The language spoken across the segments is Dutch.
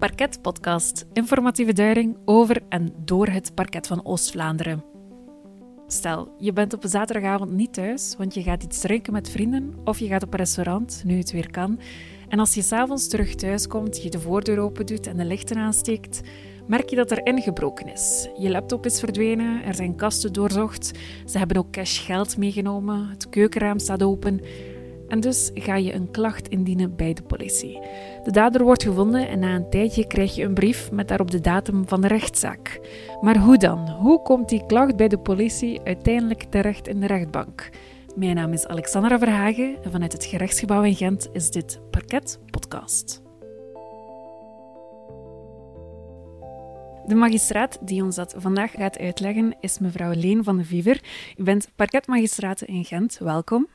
Parket Podcast, informatieve duiding over en door het parket van Oost-Vlaanderen. Stel, je bent op een zaterdagavond niet thuis, want je gaat iets drinken met vrienden of je gaat op een restaurant, nu het weer kan. En als je s'avonds terug thuis komt, je de voordeur open doet en de lichten aansteekt, merk je dat er ingebroken is. Je laptop is verdwenen, er zijn kasten doorzocht, ze hebben ook cash geld meegenomen, het keukenraam staat open. En dus ga je een klacht indienen bij de politie. De dader wordt gevonden en na een tijdje krijg je een brief met daarop de datum van de rechtszaak. Maar hoe dan? Hoe komt die klacht bij de politie uiteindelijk terecht in de rechtbank? Mijn naam is Alexandra Verhagen en vanuit het gerechtsgebouw in Gent is dit Parket Podcast. De magistraat die ons dat vandaag gaat uitleggen is mevrouw Leen van de Viever. U bent parketmagistraat in Gent. Welkom.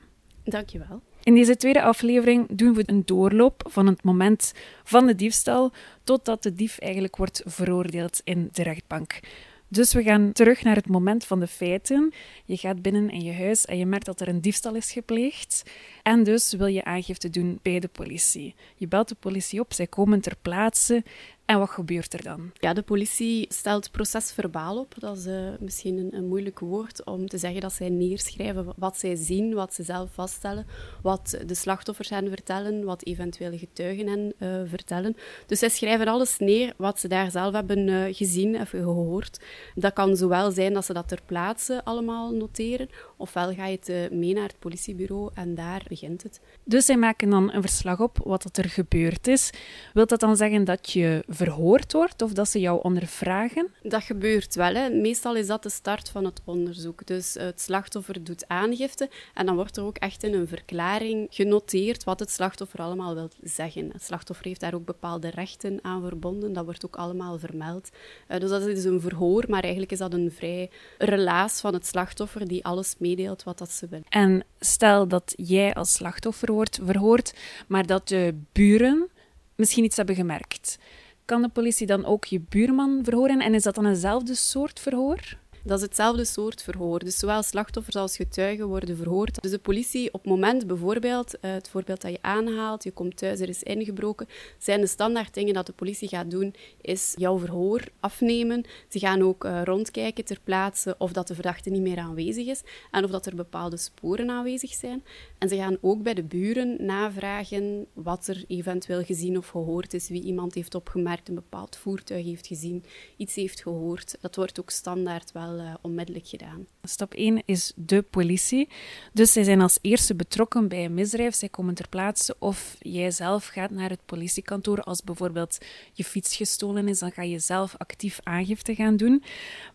Dankjewel. In deze tweede aflevering doen we een doorloop van het moment van de diefstal totdat de dief eigenlijk wordt veroordeeld in de rechtbank. Dus we gaan terug naar het moment van de feiten. Je gaat binnen in je huis en je merkt dat er een diefstal is gepleegd. En dus wil je aangifte doen bij de politie. Je belt de politie op, zij komen ter plaatse en wat gebeurt er dan? Ja, de politie stelt procesverbaal op. Dat is uh, misschien een, een, moeilijk woord om te zeggen dat zij neerschrijven wat zij zien, wat ze zelf vaststellen, wat de slachtoffers hen vertellen, wat eventuele getuigen hen uh, vertellen. Dus zij schrijven alles neer wat ze daar zelf hebben uh, gezien of gehoord. Dat kan zowel zijn dat ze dat ter plaatse allemaal noteren, ofwel ga je het mee naar het politiebureau en daar begint het. Dus zij maken dan een verslag op wat er gebeurd is. Wilt dat dan zeggen dat je verhoord wordt of dat ze jou ondervragen? Dat gebeurt wel. Hè. Meestal is dat de start van het onderzoek. Dus het slachtoffer doet aangifte en dan wordt er ook echt in een verklaring genoteerd wat het slachtoffer allemaal wil zeggen. Het slachtoffer heeft daar ook bepaalde rechten aan verbonden. Dat wordt ook allemaal vermeld. Uh, dus dat is een verhoor, maar eigenlijk is dat een vrij relaas van het slachtoffer die alles meedeelt wat dat ze wil. En stel dat jij als slachtoffer wordt verhoord, maar dat de buren misschien iets hebben gemerkt. Kan de politie dan ook je buurman verhoren en is dat dan eenzelfde soort verhoor? Dat is hetzelfde soort verhoor. Dus zowel slachtoffers als getuigen worden verhoord. Dus de politie op het moment bijvoorbeeld, eh, het voorbeeld dat je aanhaalt, je komt thuis, er is ingebroken, zijn de standaard dingen dat de politie gaat doen, is jouw verhoor afnemen. Ze gaan ook uh, rondkijken ter plaatse of dat de verdachte niet meer aanwezig is en of dat er bepaalde sporen aanwezig zijn. En ze gaan ook bij de buren navragen wat er eventueel gezien of gehoord is, wie iemand heeft opgemerkt, een bepaald voertuig heeft gezien, iets heeft gehoord. Dat wordt ook standaard wel uh, onmiddellijk gedaan. Stap 1 is de politie. Dus zij zijn als eerste betrokken bij een misdrijf. Zij komen ter plaatse of jij zelf gaat naar het politiekantoor. Als bijvoorbeeld je fiets gestolen is, dan ga je zelf actief aangifte gaan doen.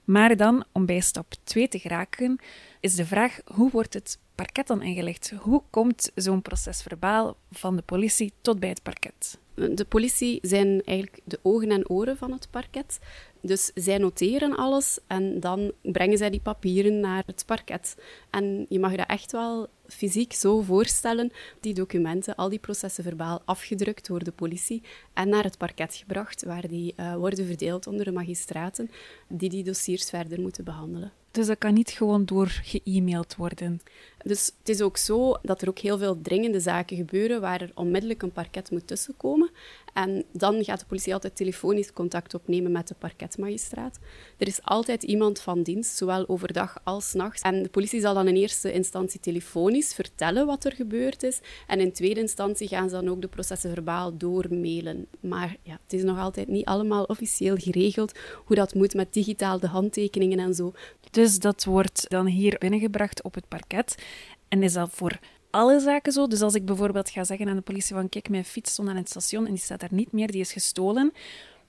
Maar dan, om bij stap 2 te geraken, is de vraag hoe wordt het parket dan ingelegd? Hoe komt zo'n proces verbaal van de politie tot bij het parket? De politie zijn eigenlijk de ogen en oren van het parket. Dus zij noteren alles en dan brengen zij die papieren naar het parket. En je mag dat echt wel fysiek zo voorstellen, die documenten, al die processen verbaal afgedrukt door de politie en naar het parket gebracht, waar die uh, worden verdeeld onder de magistraten die die dossiers verder moeten behandelen. Dus dat kan niet gewoon door ge-mailed worden? Dus het is ook zo dat er ook heel veel dringende zaken gebeuren waar er onmiddellijk een parket moet tussenkomen. En dan gaat de politie altijd telefonisch contact opnemen met de parketmagistraat. Er is altijd iemand van dienst, zowel overdag als nachts. En de politie zal dan in eerste instantie telefonisch vertellen wat er gebeurd is. En in tweede instantie gaan ze dan ook de processen verbaal doormailen. Maar ja, het is nog altijd niet allemaal officieel geregeld hoe dat moet met digitaal de handtekeningen en zo. Dus dat wordt dan hier binnengebracht op het parket. En is dat voor alle zaken zo? Dus als ik bijvoorbeeld ga zeggen aan de politie van kijk, mijn fiets stond aan het station en die staat daar niet meer, die is gestolen.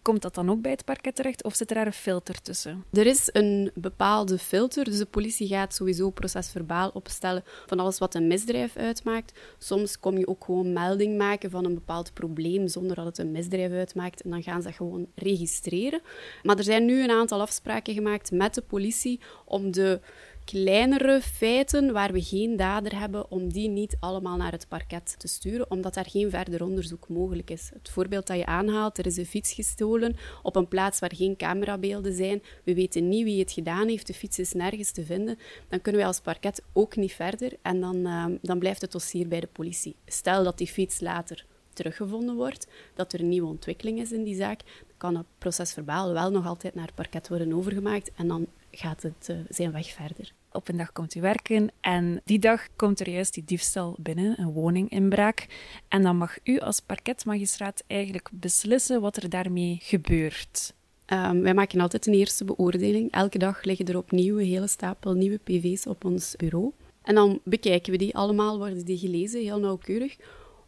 Komt dat dan ook bij het parket terecht of zit er daar een filter tussen? Er is een bepaalde filter, dus de politie gaat sowieso procesverbaal opstellen van alles wat een misdrijf uitmaakt. Soms kom je ook gewoon melding maken van een bepaald probleem zonder dat het een misdrijf uitmaakt en dan gaan ze dat gewoon registreren. Maar er zijn nu een aantal afspraken gemaakt met de politie om de kleinere feiten waar we geen dader hebben, om die niet allemaal naar het parket te sturen, omdat daar geen verder onderzoek mogelijk is. Het voorbeeld dat je aanhaalt, er is een fiets gestolen op een plaats waar geen camerabeelden zijn, we weten niet wie het gedaan heeft, de fiets is nergens te vinden, dan kunnen wij als parket ook niet verder en dan, uh, dan blijft het dossier bij de politie. Stel dat die fiets later teruggevonden wordt, dat er een nieuwe ontwikkeling is in die zaak, kan het procesverbaal wel nog altijd naar het parket worden overgemaakt en dan gaat het uh, zijn weg verder. Op een dag komt u werken en die dag komt er juist die diefstal binnen, een woninginbraak. En dan mag u als parketmagistraat eigenlijk beslissen wat er daarmee gebeurt. Um, wij maken altijd een eerste beoordeling. Elke dag liggen er opnieuw een hele stapel nieuwe PV's op ons bureau. En dan bekijken we die allemaal, worden die gelezen, heel nauwkeurig,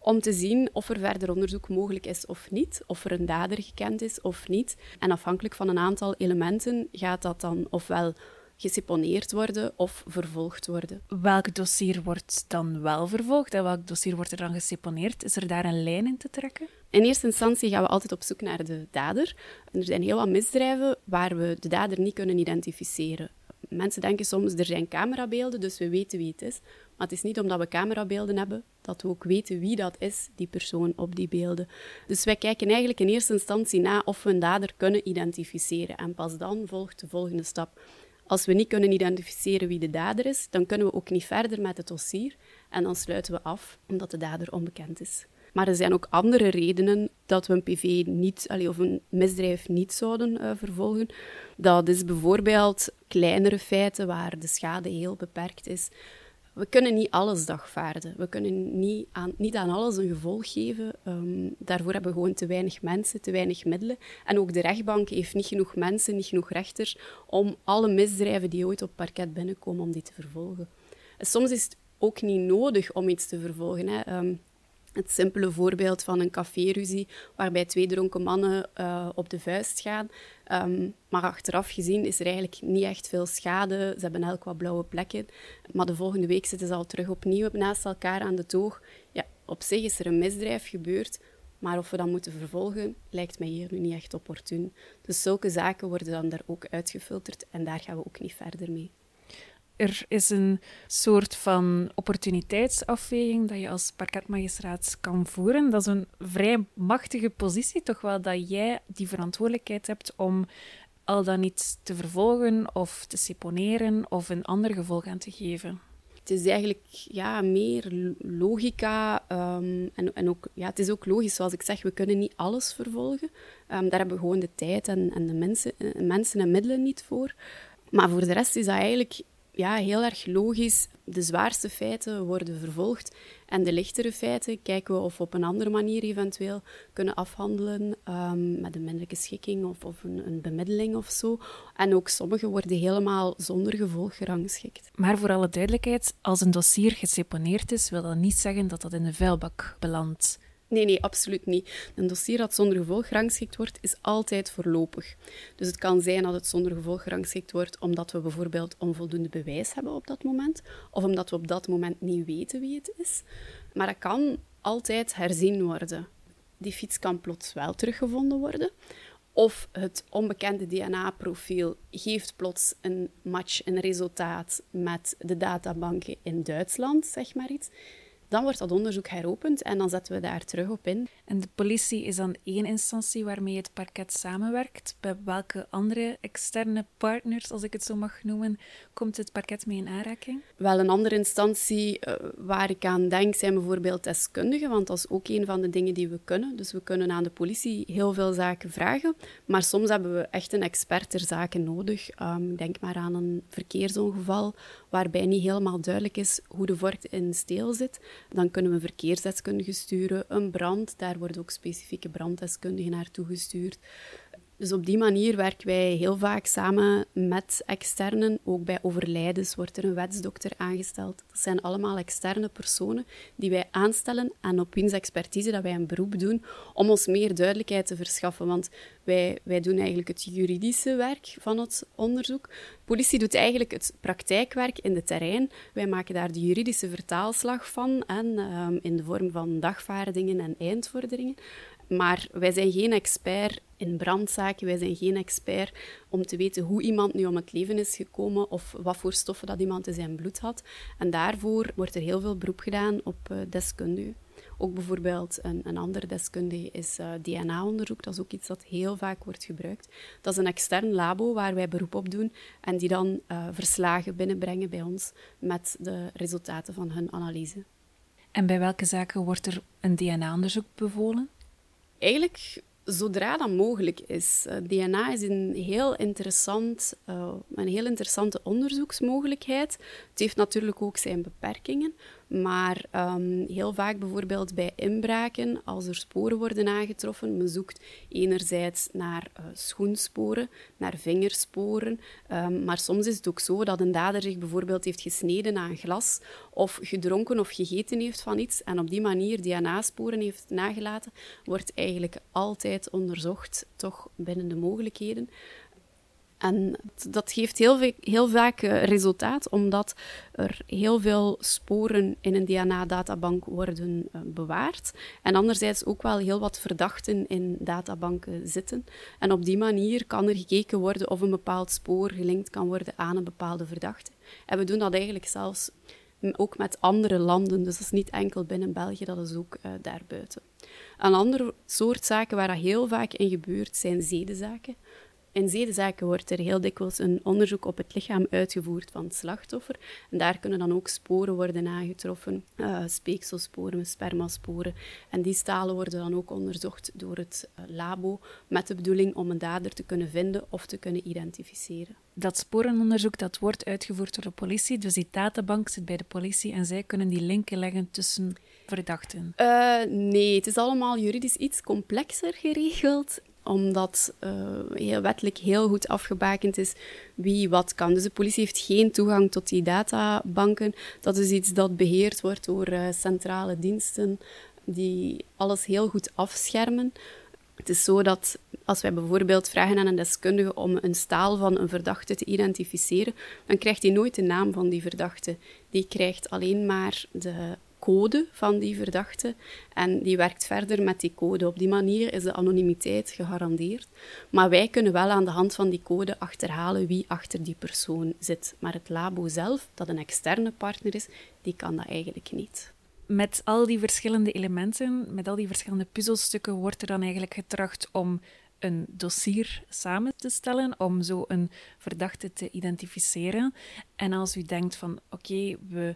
om te zien of er verder onderzoek mogelijk is of niet, of er een dader gekend is of niet. En afhankelijk van een aantal elementen gaat dat dan ofwel geseponeerd worden of vervolgd worden. Welk dossier wordt dan wel vervolgd en welk dossier wordt er dan geseponeerd? Is er daar een lijn in te trekken? In eerste instantie gaan we altijd op zoek naar de dader. er zijn heel wat misdrijven waar we de dader niet kunnen identificeren. Mensen denken soms, er zijn camerabeelden, dus we weten wie het is. Maar het is niet omdat we camerabeelden hebben, dat we ook weten wie dat is, die persoon op die beelden. Dus wij kijken eigenlijk in eerste instantie na of we een dader kunnen identificeren. En pas dan volgt de volgende stap. Als we niet kunnen identificeren wie de dader is, dan kunnen we ook niet verder met het dossier. En dan sluiten we af omdat de dader onbekend is. Maar er zijn ook andere redenen dat we een PV niet, of een misdrijf niet zouden uh, vervolgen. Dat is bijvoorbeeld kleinere feiten waar de schade heel beperkt is. We kunnen niet alles dagvaarden. We kunnen niet aan, niet aan alles een gevolg geven. Um, daarvoor hebben we gewoon te weinig mensen, te weinig middelen. En ook de rechtbank heeft niet genoeg mensen, niet genoeg rechters om alle misdrijven die ooit op parket binnenkomen, om die te vervolgen. En soms is het ook niet nodig om iets te vervolgen. Hè. Um, het simpele voorbeeld van een caféruzie waarbij twee dronken mannen uh, op de vuist gaan. Um, maar achteraf gezien is er eigenlijk niet echt veel schade. Ze hebben elk wat blauwe plekken. Maar de volgende week zitten ze al terug opnieuw naast elkaar aan de toog. Ja, op zich is er een misdrijf gebeurd. Maar of we dat moeten vervolgen, lijkt mij hier nu niet echt opportun. Dus zulke zaken worden dan daar ook uitgefilterd en daar gaan we ook niet verder mee er is een soort van opportuniteitsafweging dat je als parketmagistraat kan voeren. Dat is een vrij machtige positie, toch wel, dat jij die verantwoordelijkheid hebt om al dan niet te vervolgen of te seponeren of een ander gevolg aan te geven. Het is eigenlijk ja, meer logica um, en, en ook, ja, het is ook logisch, zoals ik zeg, we kunnen niet alles vervolgen. Um, daar hebben we gewoon de tijd en, en de mensen, mensen en middelen niet voor. Maar voor de rest is dat eigenlijk ja, heel erg logisch. De zwaarste feiten worden vervolgd en de lichtere feiten kijken we of we op een andere manier eventueel kunnen afhandelen um, met een minderlijke schikking of, of een, een, bemiddeling of zo. En ook sommige worden helemaal zonder gevolg gerangschikt. Maar voor alle duidelijkheid, als een dossier geseponeerd is, wil dat niet zeggen dat dat in de vuilbak belandt. Nee, nee, absoluut niet. Een dossier dat zonder gevolg gerangschikt wordt, is altijd voorlopig. Dus het kan zijn dat het zonder gevolg gerangschikt wordt omdat we bijvoorbeeld onvoldoende bewijs hebben op dat moment, of omdat we op dat moment niet weten wie het is. Maar dat kan altijd herzien worden. Die fiets kan plots wel teruggevonden worden. Of het onbekende DNA-profiel geeft plots een match, een resultaat met de databanken in Duitsland, zeg maar iets. Dan wordt dat onderzoek heropend en dan zetten we daar terug op in. En de politie is dan één instantie waarmee het parket samenwerkt. Bij welke andere externe partners, als ik het zo mag noemen, komt het parket mee in aanraking? Wel, een andere instantie uh, waar ik aan denk zijn bijvoorbeeld deskundigen, want dat is ook een van de dingen die we kunnen. Dus we kunnen aan de politie heel veel zaken vragen, maar soms hebben we echt een expert ter zaken nodig. Um, denk maar aan een verkeersongeval waarbij niet helemaal duidelijk is hoe de vork in steel zit. Dan kunnen we verkeersdeskundigen sturen, een brand, daar worden ook specifieke branddeskundigen naartoe gestuurd. Dus op die manier werken wij heel vaak samen met externen. Ook bij overlijdens wordt er een wetsdokter aangesteld. Dat zijn allemaal externe personen die wij aanstellen en op wiens expertise dat wij een beroep doen om ons meer duidelijkheid te verschaffen. Want wij, wij doen eigenlijk het juridische werk van het onderzoek. De politie doet eigenlijk het praktijkwerk in de terrein. Wij maken daar de juridische vertaalslag van en, um, in de vorm van dagvaardingen en eindvorderingen. Maar wij zijn geen expert in brandzaken, wij zijn geen expert om te weten hoe iemand nu om het leven is gekomen of wat voor stoffen dat iemand in zijn bloed had. En daarvoor wordt er heel veel beroep gedaan op uh, deskundigen. Ook bijvoorbeeld een, een ander deskundige is uh, eh, DNA-onderzoek. Dat is ook iets dat heel vaak wordt gebruikt. Dat is een extern labo waar wij beroep op doen en die dan uh, verslagen binnenbrengen bij ons met de resultaten van hun analyse. En bij welke zaken wordt er een DNA-onderzoek bevolen? Eigenlijk zodra dat mogelijk is. Eh, DNA is een heel, interessant, uh, een heel interessante onderzoeksmogelijkheid. Het heeft natuurlijk ook zijn beperkingen, maar um, heel vaak bijvoorbeeld bij inbraken, als er sporen worden aangetroffen, men zoekt enerzijds naar uh, schoensporen, naar vingersporen, um, maar soms is het ook zo dat een dader zich bijvoorbeeld heeft gesneden aan glas of gedronken of gegeten heeft van iets en op die manier DNA-sporen heeft nagelaten, wordt eigenlijk altijd onderzocht, toch binnen de mogelijkheden. En dat geeft heel, heel vaak eh, resultaat, omdat er heel veel sporen in een DNA-databank worden uh, bewaard. En anderzijds ook wel heel wat verdachten in databanken zitten. En op die manier kan er gekeken worden of een bepaald spoor gelinkt kan worden aan een bepaalde verdachte. En we doen dat eigenlijk zelfs ook met andere landen. Dus dat is niet enkel binnen België, dat is ook uh, daarbuiten. Een ander soort zaken waar dat heel vaak in gebeurt, zijn zedenzaken. In zedenzaken wordt er heel dikwijls een onderzoek op het lichaam uitgevoerd van het slachtoffer. En daar kunnen dan ook sporen worden aangetroffen, uh, speekselsporen, spermasporen. En die stalen worden dan ook onderzocht door het uh, labo met de bedoeling om een dader te kunnen vinden of te kunnen identificeren. Dat sporenonderzoek dat wordt uitgevoerd door de politie, dus die databank zit bij de politie en zij kunnen die linken leggen tussen verdachten? Uh, nee, het is allemaal juridisch iets complexer geregeld omdat uh, heel wettelijk heel goed afgebakend is wie wat kan. Dus de politie heeft geen toegang tot die databanken. Dat is iets dat beheerd wordt door uh, centrale diensten die alles heel goed afschermen. Het is zo dat als wij bijvoorbeeld vragen aan een deskundige om een staal van een verdachte te identificeren, dan krijgt hij nooit de naam van die verdachte. Die krijgt alleen maar de code van die verdachte en die werkt verder met die code. Op die manier is de anonimiteit gegarandeerd. Maar wij kunnen wel aan de hand van die code achterhalen wie achter die persoon zit. Maar het labo zelf, dat een externe partner is, die kan dat eigenlijk niet. Met al die verschillende elementen, met al die verschillende puzzelstukken, wordt er dan eigenlijk getracht om een dossier samen te stellen om zo een verdachte te identificeren. En als u denkt van oké, we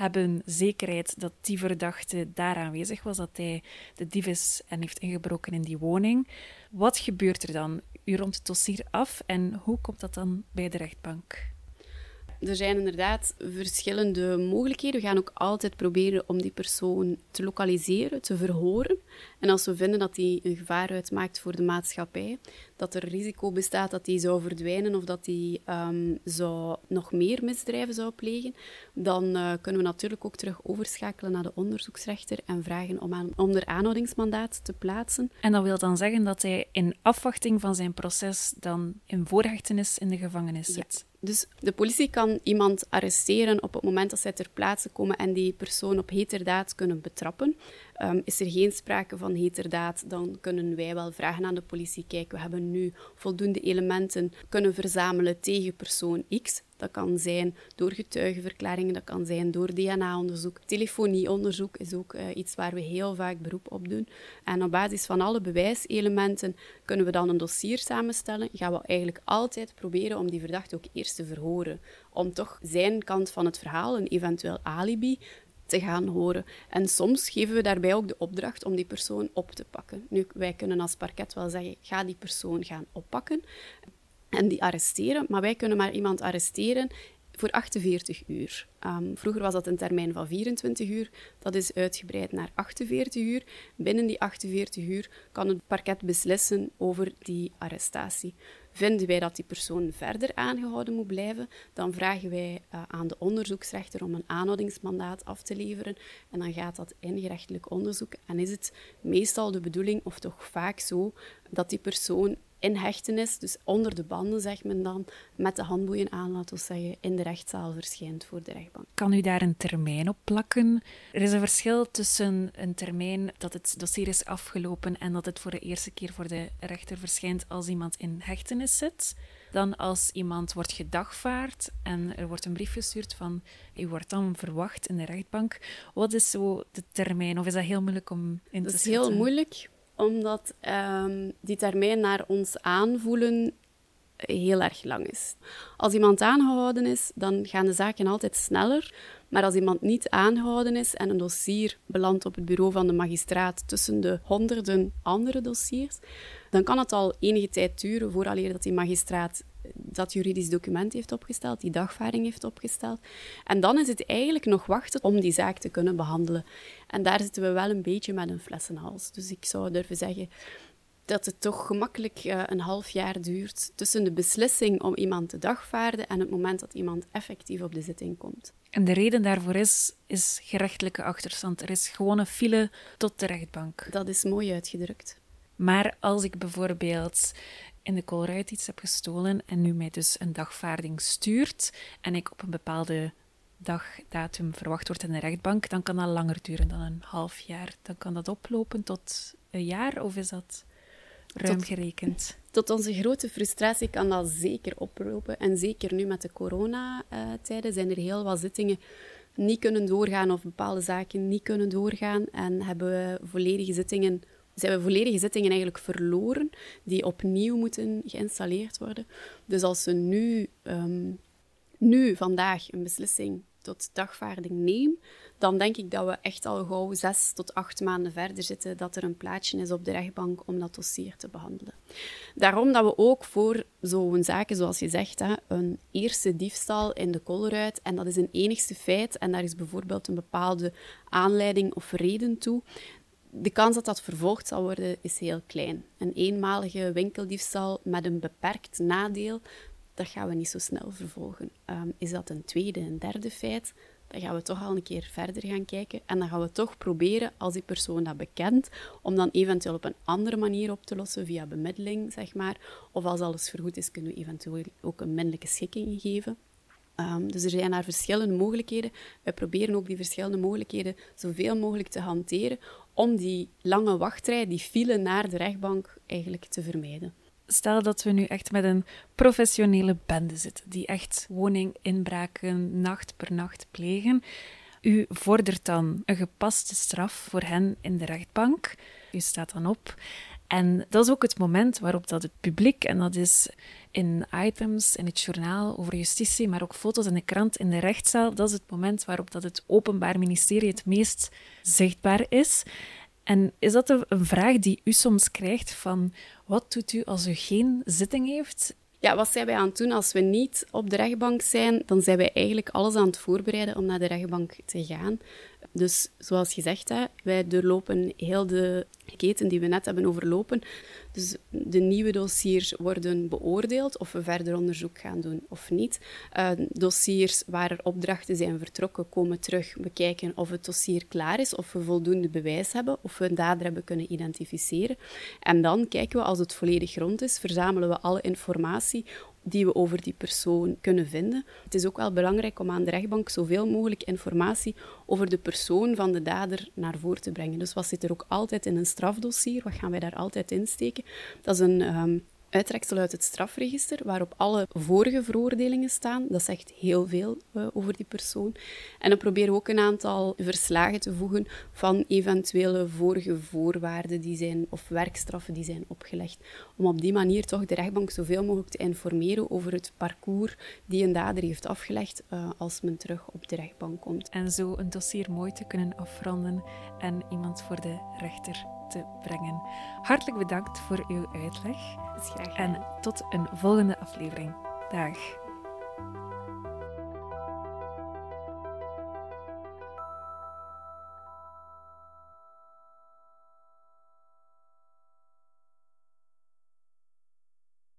hebben zekerheid dat die verdachte daar aanwezig was, dat hij de dief is en heeft ingebroken in die woning. Wat gebeurt er dan? U rond het dossier af en hoe komt dat dan bij de rechtbank? Er zijn inderdaad verschillende mogelijkheden. We gaan ook altijd proberen om die persoon te lokaliseren, te verhoren. En als we vinden dat die een gevaar uitmaakt voor de maatschappij, dat er risico bestaat dat die zou verdwijnen of dat die um, zou nog meer misdrijven zou plegen, dan uh, kunnen we natuurlijk ook terug overschakelen naar de onderzoeksrechter en vragen om, aan, om er aanhoudingsmandaat te plaatsen. En dat wil dan zeggen dat hij in afwachting van zijn proces dan in voorhechtenis in de gevangenis zit? Dus de politie kan iemand arresteren op het moment dat zij ter plaatse komen en die persoon op heterdaad kunnen betrappen. Um, is er geen sprake van heterdaad, dan kunnen wij wel vragen aan de politie: kijk, we hebben nu voldoende elementen kunnen verzamelen tegen persoon X. Dat kan zijn door getuigenverklaringen, dat kan zijn door DNA-onderzoek. Telefonieonderzoek is ook uh, iets waar we heel vaak beroep op doen. En op basis van alle bewijselementen kunnen we dan een dossier samenstellen. Gaan we eigenlijk altijd proberen om die verdachte ook eerst te verhoren. Om toch zijn kant van het verhaal, een eventueel alibi, te gaan horen. En soms geven we daarbij ook de opdracht om die persoon op te pakken. Nu, wij kunnen als parket wel zeggen, ga die persoon gaan oppakken en die arresteren, maar wij kunnen maar iemand arresteren voor 48 uur. Um, vroeger was dat een termijn van 24 uur. Dat is uitgebreid naar 48 uur. Binnen die 48 uur kan het parket beslissen over die arrestatie. Vinden wij dat die persoon verder aangehouden moet blijven, dan vragen wij uh, aan de onderzoeksrechter om een aanhoudingsmandaat af te leveren. En dan gaat dat in gerechtelijk onderzoek. En is het meestal de bedoeling, of toch vaak zo, dat die persoon in hechtenis, dus onder de banden, zegt men dan, met de handboeien aan, laten we zeggen, in de rechtszaal verschijnt voor de rechtbank. Kan u daar een termijn op plakken? Er is een verschil tussen een termijn dat het dossier is afgelopen en dat het voor de eerste keer voor de rechter verschijnt als iemand in hechtenis zit, dan als iemand wordt gedagvaard en er wordt een brief gestuurd van u wordt dan verwacht in de rechtbank. Wat is zo de termijn? Of is dat heel moeilijk om in te? Dat is heel moeilijk omdat um, die termijn naar ons aanvoelen heel erg lang is. Als iemand aangehouden is, dan gaan de zaken altijd sneller. Maar als iemand niet aangehouden is en een dossier belandt op het bureau van de magistraat tussen de honderden andere dossiers, dan kan het al enige tijd duren vooraleer die magistraat dat juridisch document heeft opgesteld, die dagvaarding heeft opgesteld. En dan is het eigenlijk nog wachten om die zaak te kunnen behandelen. En daar zitten we wel een beetje met een flessenhals. Dus ik zou durven zeggen dat het toch gemakkelijk uh, een half jaar duurt tussen de beslissing om iemand te dagvaarden en het moment dat iemand effectief op de zitting komt. En de reden daarvoor is, is gerechtelijke achterstand. Er is gewoon een file tot de rechtbank. Dat is mooi uitgedrukt. Maar als ik bijvoorbeeld in de Colruyt iets heb gestolen en nu mij dus een dagvaarding stuurt en ik op een bepaalde dagdatum verwacht wordt in de rechtbank, dan kan dat langer duren dan een half jaar. Dan kan dat oplopen tot een jaar of is dat ruim gerekend? Tot onze grote frustratie kan dat zeker oplopen. En zeker nu met de coronatijden zijn er heel wat zittingen niet kunnen doorgaan of bepaalde zaken niet kunnen doorgaan en hebben we volledige zittingen zijn we volledige zittingen eigenlijk verloren, die opnieuw moeten geïnstalleerd worden. Dus als ze nu, um, nu vandaag, een beslissing tot dagvaarding nemen, dan denk ik dat we echt al gauw zes tot acht maanden verder zitten dat er een plaatje is op de rechtbank om dat dossier te behandelen. Daarom dat we ook voor zo'n zaken, zoals je zegt, hè, een eerste diefstal in de kolleruit, en dat is een enigste feit, en daar is bijvoorbeeld een bepaalde aanleiding of reden toe, de kans dat dat vervolgd zal worden is heel klein. Een eenmalige winkeldiefstal met een beperkt nadeel, dat gaan we niet zo snel vervolgen. Ehm, is dat een tweede, een derde feit? Dan gaan we toch al een keer verder gaan kijken. En dan gaan we toch proberen, als die persoon dat bekent, om dan eventueel op een andere manier op te lossen, via bemiddeling, zeg maar. Of als alles vergoed is, kunnen we eventueel ook een middelijke schikking geven. Ehm, dus er zijn daar verschillende mogelijkheden. We proberen ook die verschillende mogelijkheden zoveel mogelijk te hanteren om die lange wachtrij, die file naar de rechtbank, eigenlijk te vermijden. Stel dat we nu echt met een professionele bende zitten, die echt woninginbraken nacht per nacht plegen. U vordert dan een gepaste straf voor hen in de rechtbank. U staat dan op. En dat is ook het moment waarop dat het publiek, en dat is in items in het journaal over justitie, maar ook foto's in de krant in de rechtszaal, dat is het moment waarop dat het Openbaar Ministerie het meest zichtbaar is. En is dat een vraag die u soms krijgt van wat doet u als u geen zitting heeft? Ja, wat zijn wij aan het doen als we niet op de rechtbank zijn? Dan zijn wij eigenlijk alles aan het voorbereiden om naar de rechtbank te gaan. Dus zoals gezegd, hè, wij doorlopen heel de keten die we net hebben overlopen. Dus de nieuwe dossiers worden beoordeeld of we verder onderzoek gaan doen of niet. Uh, dossiers waar er opdrachten zijn vertrokken, komen terug bekijken of het dossier klaar is, of we voldoende bewijs hebben, of we een dader hebben kunnen identificeren. En dan kijken we, als het volledig rond is, verzamelen we alle informatie die we over die persoon kunnen vinden. Het is ook wel belangrijk om aan de rechtbank zoveel mogelijk informatie over de persoon van de dader naar voren te brengen. Dus wat zit er ook altijd in een strafdossier? Wat gaan wij daar altijd insteken? Dat is een um, uittreksel uit het strafregister, waarop alle vorige veroordelingen staan. Dat zegt heel veel uh, over die persoon. En dan proberen we ook een aantal verslagen te voegen van eventuele vorige voorwaarden die zijn, of werkstraffen die zijn opgelegd. Om op die manier toch de rechtbank zoveel mogelijk te informeren over het parcours die een dader heeft afgelegd uh, als men terug op de rechtbank komt. En zo een dossier mooi te kunnen afronden en iemand voor de rechter te brengen. Hartelijk bedankt voor uw uitleg. Graag en tot een volgende aflevering. Dag.